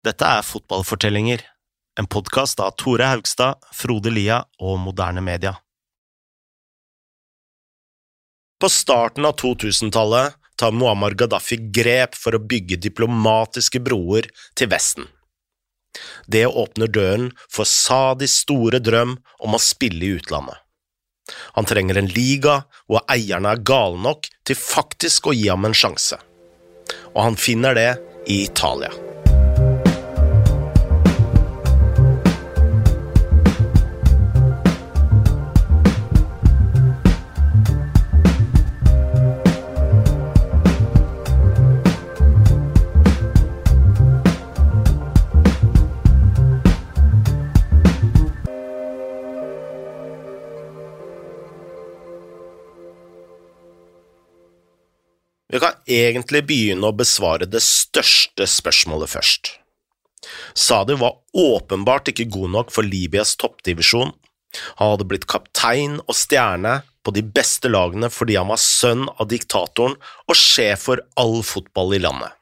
Dette er Fotballfortellinger, en podkast av Tore Haugstad, Frode Lia og Moderne Media. På starten av 2000-tallet tar Muammar Gaddafi grep for å bygge diplomatiske broer til Vesten. Det åpner døren for Sadis store drøm om å spille i utlandet. Han trenger en liga hvor eierne er gale nok til faktisk å gi ham en sjanse. Og han finner det i Italia. Egentlig begynne å besvare det største spørsmålet først. Sadi var åpenbart ikke god nok for Libyas toppdivisjon. Han hadde blitt kaptein og stjerne på de beste lagene fordi han var sønn av diktatoren og sjef for all fotball i landet.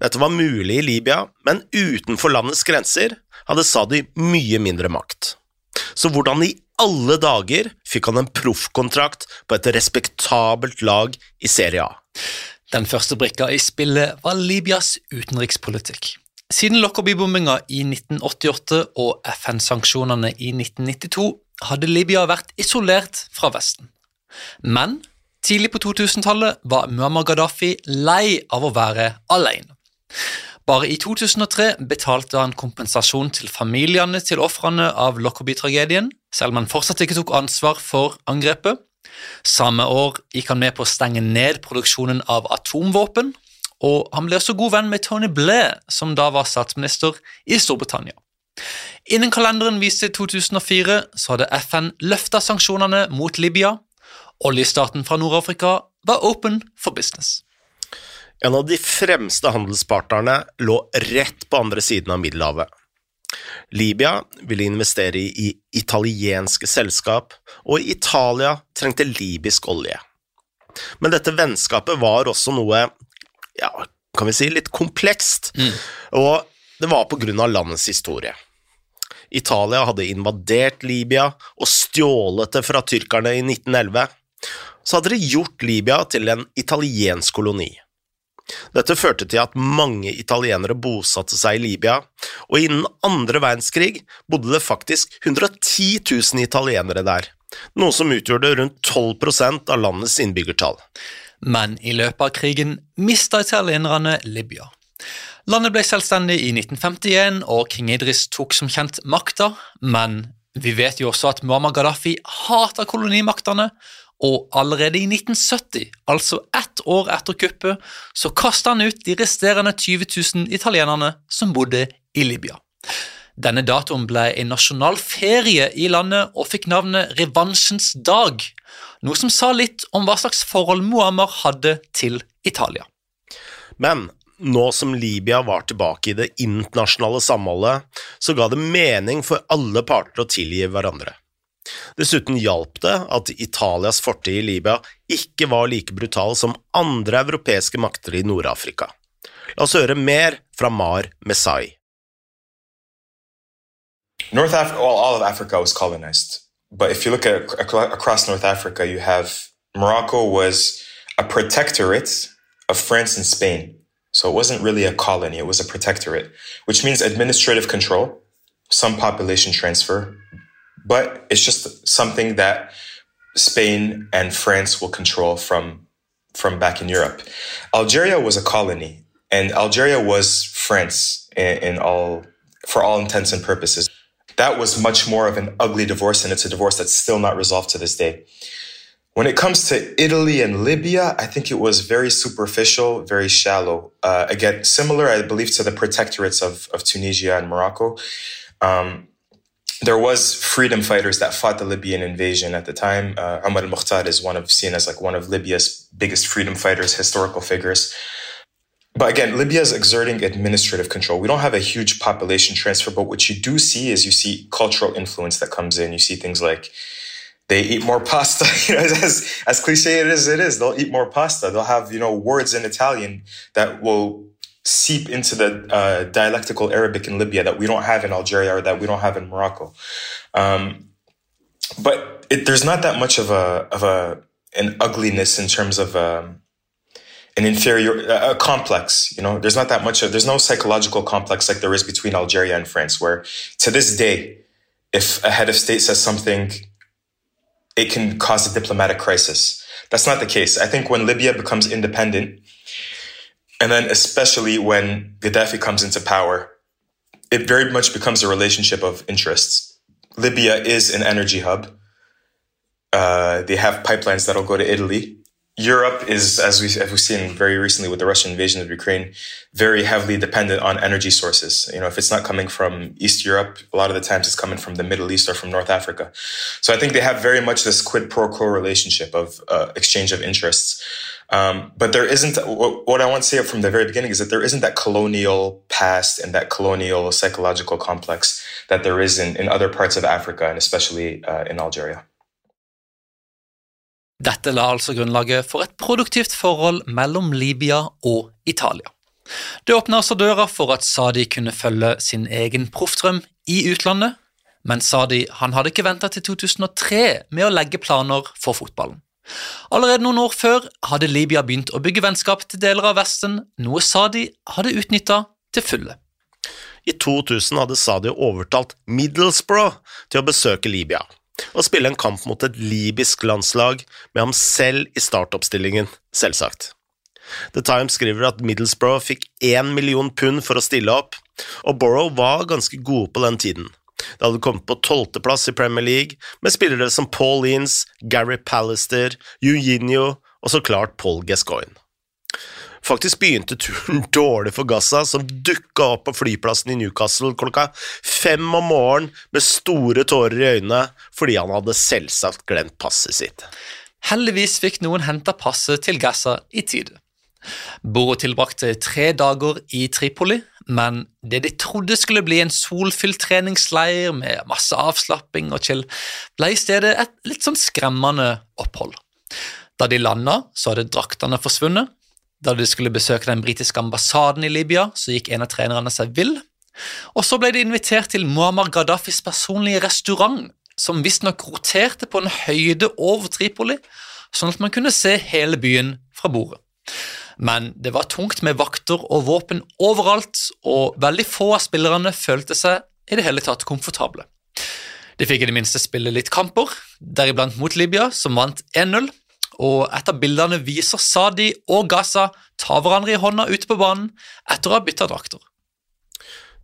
Dette var mulig i Libya, men utenfor landets grenser hadde Sadi mye mindre makt. Så hvordan i alle dager fikk han en proffkontrakt på et respektabelt lag i Serie A? Den første brikka i spillet var Libyas utenrikspolitikk. Siden Lockerbie-bomminga i 1988 og FN-sanksjonene i 1992 hadde Libya vært isolert fra Vesten. Men tidlig på 2000-tallet var Muammar Gaddafi lei av å være alene. Bare i 2003 betalte han kompensasjon til familiene til ofrene av Lockerbie-tragedien, selv om han fortsatt ikke tok ansvar for angrepet. Samme år gikk han med på å stenge ned produksjonen av atomvåpen, og han ble også god venn med Tony Blair, som da var statsminister i Storbritannia. Innen kalenderen viste 2004 så hadde FN løfta sanksjonene mot Libya. Oljestaten fra Nord-Afrika var open for business. En av de fremste handelspartnerne lå rett på andre siden av Middelhavet. Libya ville investere i italienske selskap, og Italia trengte libysk olje. Men dette vennskapet var også noe, ja, kan vi si, litt komplekst, mm. og det var på grunn av landets historie. Italia hadde invadert Libya og stjålet det fra tyrkerne i 1911. Så hadde de gjort Libya til en italiensk koloni. Dette førte til at mange italienere bosatte seg i Libya, og innen andre verdenskrig bodde det faktisk 110 000 italienere der, noe som utgjorde rundt 12% av landets innbyggertall. Men i løpet av krigen mista italienerne Libya. Landet ble selvstendig i 1951, og King Idris tok som kjent makta, men vi vet jo også at Muammar Gaddafi hater kolonimaktene og allerede i 1970, altså ett år etter kuppet, så kasta han ut de resterende 20 000 italienerne som bodde i Libya. Denne datoen ble en nasjonal ferie i landet og fikk navnet Revansjens dag, noe som sa litt om hva slags forhold Muammar hadde til Italia. Men nå som Libya var tilbake i det internasjonale samholdet, så ga det mening for alle parter å tilgi hverandre. Dessuten hjalp det at Italias fortid i Libya ikke var like brutal som andre europeiske makter i Nord-Afrika. La oss høre mer fra Mar Messai. All of Africa was colonized. But if you look at across North Africa, you have Morocco was a protectorate of France and Spain. So it wasn't really a colony, it was a protectorate, which means administrative control, some population transfer, but it's just something that Spain and France will control from from back in Europe. Algeria was a colony, and Algeria was France in, in all for all intents and purposes. That was much more of an ugly divorce, and it's a divorce that's still not resolved to this day. When it comes to Italy and Libya, I think it was very superficial, very shallow. Uh, again, similar, I believe, to the protectorates of, of Tunisia and Morocco. Um, there was freedom fighters that fought the Libyan invasion at the time. Uh, Omar al-Mukhtar is one of seen as like one of Libya's biggest freedom fighters, historical figures. But again, Libya is exerting administrative control. We don't have a huge population transfer, but what you do see is you see cultural influence that comes in. You see things like they eat more pasta. You know, as as cliche it is, it is. They'll eat more pasta. They'll have you know words in Italian that will seep into the uh, dialectical Arabic in Libya that we don't have in Algeria or that we don't have in Morocco. Um, but it, there's not that much of a of a an ugliness in terms of um, an inferior a complex. You know, there's not that much. Of, there's no psychological complex like there is between Algeria and France, where to this day, if a head of state says something, it can cause a diplomatic crisis. That's not the case. I think when Libya becomes independent, and then especially when Gaddafi comes into power, it very much becomes a relationship of interests. Libya is an energy hub. Uh, they have pipelines that'll go to Italy. Europe is, as, we, we've seen very recently with the Russian invasion of Ukraine, very heavily dependent on energy sources. You know, if it's not coming from East Europe, a lot of the times it's coming from the Middle East or from North Africa. So I think they have very much this quid pro quo relationship of uh, exchange of interests. Um, but there isn't, what, what I want to say from the very beginning is that there isn't that colonial past and that colonial psychological complex that there is in, in other parts of Africa and especially uh, in Algeria. Dette la altså grunnlaget for et produktivt forhold mellom Libya og Italia. Det åpna også døra for at Sadi kunne følge sin egen proffdrøm i utlandet, men Sadi han hadde ikke venta til 2003 med å legge planer for fotballen. Allerede noen år før hadde Libya begynt å bygge vennskap til deler av Vesten, noe Sadi hadde utnytta til fulle. I 2000 hadde Sadi overtalt Middlesbrough til å besøke Libya og spille en kamp mot et libysk landslag med ham selv i startoppstillingen, selvsagt. The Times skriver at Middlesbrough fikk én million pund for å stille opp, og Borough var ganske gode på den tiden. Det hadde kommet på tolvteplass i Premier League, med spillere som Paul Eanes, Gary Pallister, Eugenio og så klart Paul Gascoigne. Faktisk begynte turen dårlig for Gaza, som dukka opp på flyplassen i Newcastle klokka fem om morgenen med store tårer i øynene fordi han hadde selvsagt glemt passet sitt. Heldigvis fikk noen henta passet til Gaza i tide. Boro tilbrakte tre dager i Tripoli, men det de trodde skulle bli en solfylt treningsleir med masse avslapping og chill, ble i stedet et litt sånn skremmende opphold. Da de landa, så hadde draktene forsvunnet, da de skulle besøke den britiske ambassaden i Libya, så gikk en av trenerne seg vill. Og så ble de invitert til Muammar Gaddafis personlige restaurant, som visstnok roterte på en høyde over Tripoli, sånn at man kunne se hele byen fra bordet. Men det var tungt med vakter og våpen overalt, og veldig få av spillerne følte seg i det hele tatt komfortable. De fikk i det minste spille litt kamper, deriblant mot Libya, som vant 1-0, og et av bildene viser Sadi og Gaza ta hverandre i hånda ute på banen etter å ha bytta drakter.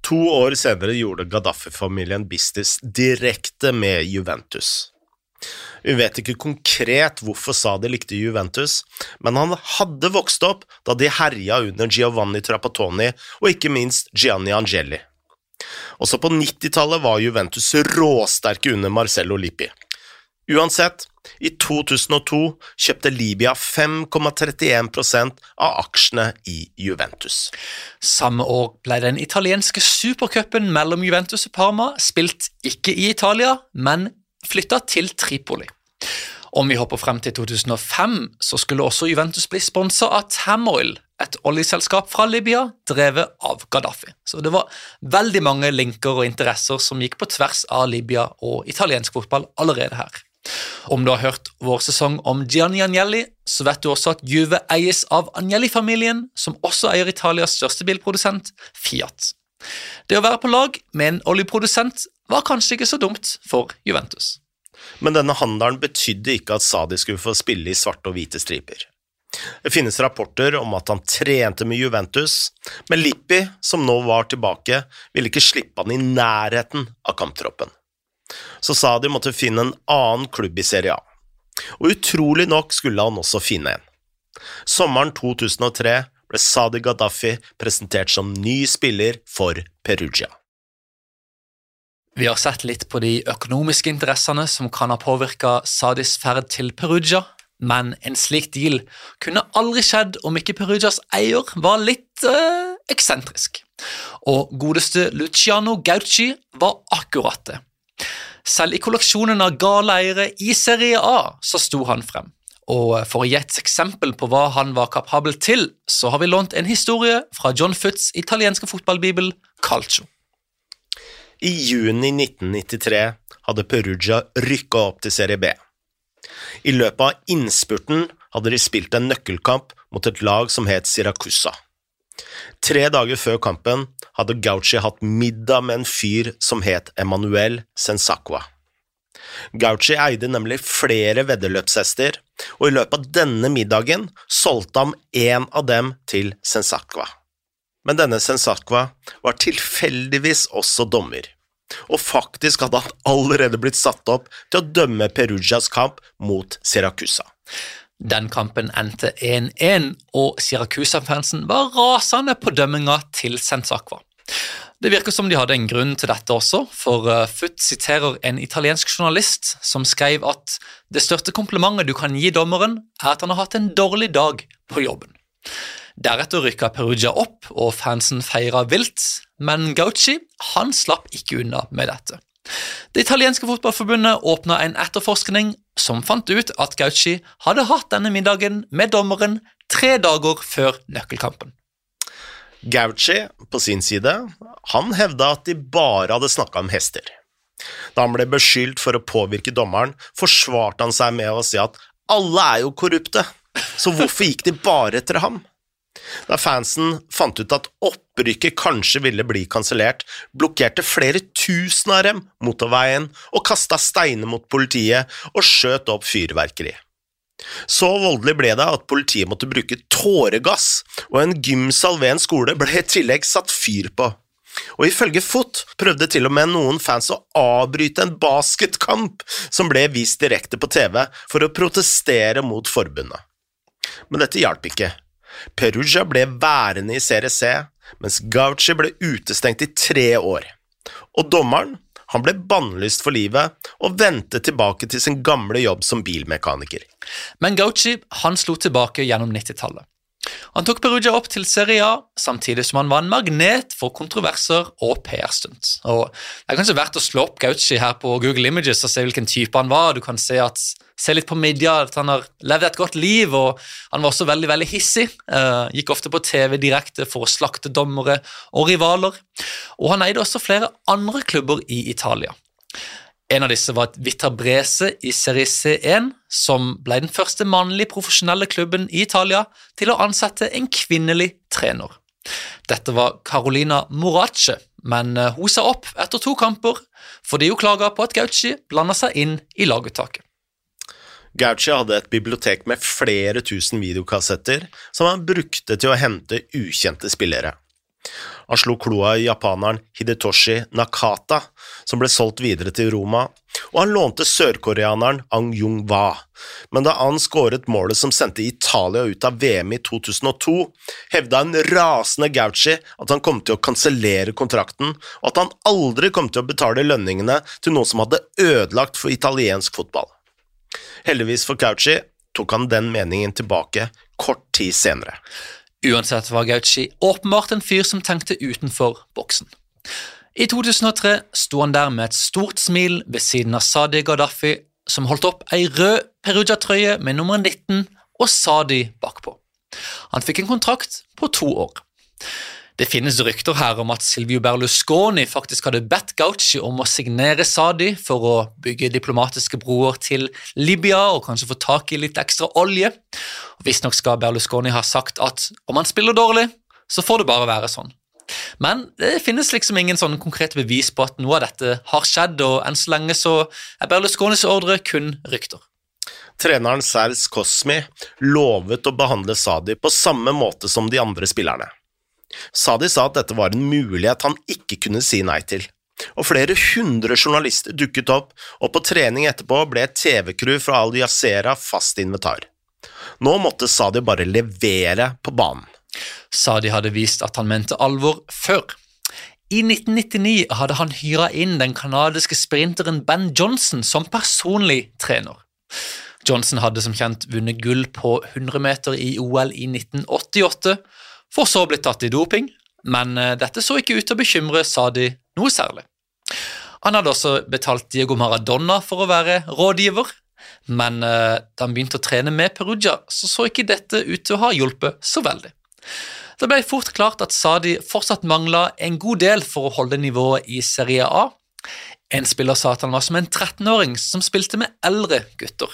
To år senere gjorde Gaddafi-familien business direkte med Juventus. Vi vet ikke konkret hvorfor Sadi likte Juventus, men han hadde vokst opp da de herja under Giovanni Trapattoni og ikke minst Gianni Angeli. Også på 90-tallet var Juventus råsterke under Marcello Lippi. Uansett, i 2002 kjøpte Libya 5,31% av aksjene i Juventus. Samme år ble den italienske supercupen mellom Juventus og Parma spilt ikke i Italia, men flytta til Tripoli. Om vi hopper frem til 2005, så skulle også Juventus bli sponsa av Tamoil, et oljeselskap fra Libya drevet av Gaddafi. Så det var veldig mange linker og interesser som gikk på tvers av Libya og italiensk fotball allerede her. Om du har hørt vår sesong om Gianni Agnelli, så vet du også at Juve eies av Agnelli-familien, som også eier Italias største bilprodusent, Fiat. Det å være på lag med en oljeprodusent var kanskje ikke så dumt for Juventus. Men denne handelen betydde ikke at Sadi skulle få spille i svarte og hvite striper. Det finnes rapporter om at han trente med Juventus, men Lippi, som nå var tilbake, ville ikke slippe han i nærheten av kamptroppen så sa de måtte finne en annen klubb i Serie A. Og utrolig nok skulle han også finne en. Sommeren 2003 ble Sadi Gaddafi presentert som ny spiller for Perugia. Vi har sett litt på de økonomiske interessene som kan ha påvirka Sadis ferd til Perugia, men en slik deal kunne aldri skjedd om ikke Perugias eier var litt eh, eksentrisk. Og godeste Luciano Gauci var akkurat det. Selv i kolleksjonen av gale eiere i Serie A så sto han frem. Og For å gi et eksempel på hva han var kapabel til, så har vi lånt en historie fra John Futts italienske fotballbibel Calcio. I juni 1993 hadde Perugia rykka opp til Serie B. I løpet av innspurten hadde de spilt en nøkkelkamp mot et lag som het Siracusa. Tre dager før kampen hadde Gauchi hatt middag med en fyr som het Emanuel Sensacqua. Gauchi eide nemlig flere veddeløpshester, og i løpet av denne middagen solgte han én av dem til Sensacqua. Men denne Sensacqua var tilfeldigvis også dommer og faktisk hadde han allerede blitt satt opp til å dømme Perugias kamp mot Siracusa. Den kampen endte 1-1, og Siracusa-fansen var rasende på dømminga til Sensacqua. Det virker som de hadde en grunn til dette også, for FUTT siterer en italiensk journalist som skrev at det største komplimentet du kan gi dommeren, er at han har hatt en dårlig dag på jobben. Deretter rykka Perugia opp, og fansen feira vilt, men Gauchi han slapp ikke unna med dette. Det italienske fotballforbundet åpna en etterforskning som fant ut at Gauchi hadde hatt denne middagen med dommeren tre dager før nøkkelkampen. Gauchi, på sin side, han hevda at de bare hadde snakka om hester. Da han ble beskyldt for å påvirke dommeren, forsvarte han seg med å si at alle er jo korrupte, så hvorfor gikk de bare etter ham? Da fansen fant ut at opprykket kanskje ville bli kansellert, blokkerte flere tusen av dem motorveien og kasta steiner mot politiet og skjøt opp fyrverkeri. Så voldelig ble det at politiet måtte bruke tåregass, og en gymsal ved en skole ble i tillegg satt fyr på. Og ifølge FOT prøvde til og med noen fans å avbryte en basketkamp som ble vist direkte på TV, for å protestere mot forbundet. Men dette hjalp ikke. Perugia ble værende i Serie C, mens Gauci ble utestengt i tre år. Og dommeren han ble bannlyst for livet og vendte tilbake til sin gamle jobb som bilmekaniker. Men Gauci han slo tilbake gjennom 90-tallet. Han tok Perugia opp til Serie A, samtidig som han var en magnet for kontroverser og PR-stunt. Det er kanskje verdt å slå opp Gauci her på Google Images og se hvilken type han var. Du kan se, at, se litt på media at han har levd et godt liv, og han var også veldig veldig hissig. Uh, gikk ofte på TV direkte for å slakte dommere og rivaler. Og han eide også flere andre klubber i Italia. En av disse var Vitabrese i Serie C1, som ble den første mannlige profesjonelle klubben i Italia til å ansette en kvinnelig trener. Dette var Carolina Morace, men eh, hun sa opp etter to kamper fordi hun klaga på at Gauchi blanda seg inn i laguttaket. Gauchi hadde et bibliotek med flere tusen videokassetter som han brukte til å hente ukjente spillere. Han slo kloa i japaneren Hidetoshi Nakata, som ble solgt videre til Roma, og han lånte sørkoreaneren Ang Jung-wa, men da han skåret målet som sendte Italia ut av VM i 2002, hevda en rasende Gauchi at han kom til å kansellere kontrakten, og at han aldri kom til å betale lønningene til noen som hadde ødelagt for italiensk fotball. Heldigvis for Gauchi tok han den meningen tilbake kort tid senere. Uansett var Gauchi åpenbart en fyr som tenkte utenfor boksen. I 2003 sto han der med et stort smil ved siden av Sadi Gaddafi, som holdt opp ei rød Perugia-trøye med nummer 19 og Sadi bakpå. Han fikk en kontrakt på to år. Det finnes rykter her om at Silvio Berlusconi faktisk hadde bedt Gauchi om å signere Sadi for å bygge diplomatiske broer til Libya og kanskje få tak i litt ekstra olje. Visstnok skal Berlusconi ha sagt at om han spiller dårlig, så får det bare være sånn. Men det finnes liksom ingen sånn konkrete bevis på at noe av dette har skjedd, og enn så lenge så er Berlusconis ordre kun rykter. Treneren Sers Cosmi lovet å behandle Sadi på samme måte som de andre spillerne. Sadi sa at dette var en mulighet han ikke kunne si nei til, og flere hundre journalister dukket opp, og på trening etterpå ble et TV-crew fra Al Jazeera fast invitar. Nå måtte Sadi bare levere på banen. Sadi hadde vist at han mente alvor før. I 1999 hadde han hyra inn den canadiske sprinteren Ben Johnson som personlig trener. Johnson hadde som kjent vunnet gull på 100 meter i OL i 1988, for så å bli tatt i doping, men eh, dette så ikke ut til å bekymre Sadi noe særlig. Han hadde også betalt Diego Maradona for å være rådgiver, men eh, da han begynte å trene med Perugia, så så ikke dette ut til å ha hjulpet så veldig. Det ble fort klart at Sadi fortsatt mangla en god del for å holde nivået i Serie A. En spiller sa at han var som en 13-åring som spilte med eldre gutter.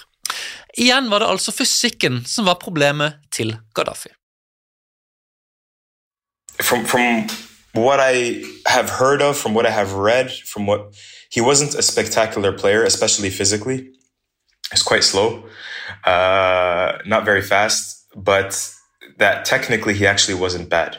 Igjen var det altså fysikken som var problemet til Gaddafi. From from what I have heard of, from what I have read, from what he wasn't a spectacular player, especially physically. He's quite slow, uh, not very fast, but that technically he actually wasn't bad.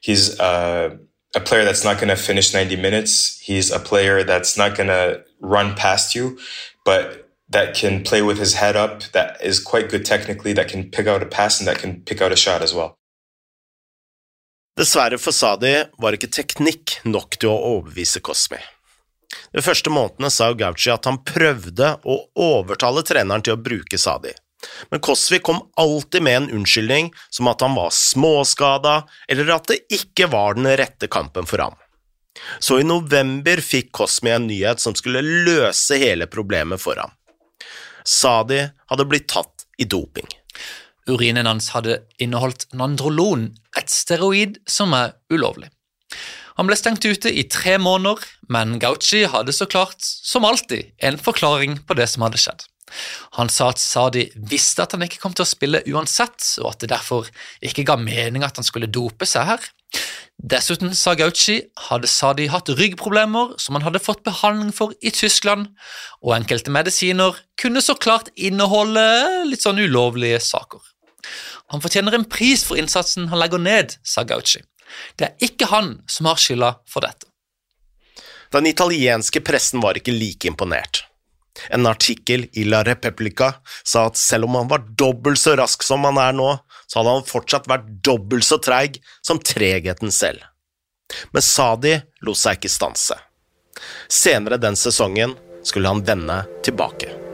He's uh, a player that's not going to finish 90 minutes. He's a player that's not going to run past you, but that can play with his head up, that is quite good technically, that can pick out a pass and that can pick out a shot as well. Dessverre for Sadi var ikke teknikk nok til å overbevise Cosmi. De første månedene sa Gauci at han prøvde å overtale treneren til å bruke Sadi, men Cosmi kom alltid med en unnskyldning som at han var småskada, eller at det ikke var den rette kampen for ham. Så i november fikk Cosmi en nyhet som skulle løse hele problemet for ham. Sadi hadde blitt tatt i doping. Urinen hans hadde inneholdt nandrolon, et steroid som er ulovlig. Han ble stengt ute i tre måneder, men Gauci hadde så klart, som alltid, en forklaring på det som hadde skjedd. Han sa at Sadi visste at han ikke kom til å spille uansett, og at det derfor ikke ga mening at han skulle dope seg her. Dessuten, sa Gauci, hadde Sadi hatt ryggproblemer som han hadde fått behandling for i Tyskland, og enkelte medisiner kunne så klart inneholde litt sånn ulovlige saker. Han fortjener en pris for innsatsen han legger ned, sa Gauci. Det er ikke han som har skylda for dette. Den italienske pressen var ikke like imponert. En artikkel i La Repubblica sa at selv om han var dobbelt så rask som han er nå, så hadde han fortsatt vært dobbelt så treig som tregheten selv. Men Sadi lot seg ikke stanse. Senere den sesongen skulle han vende tilbake.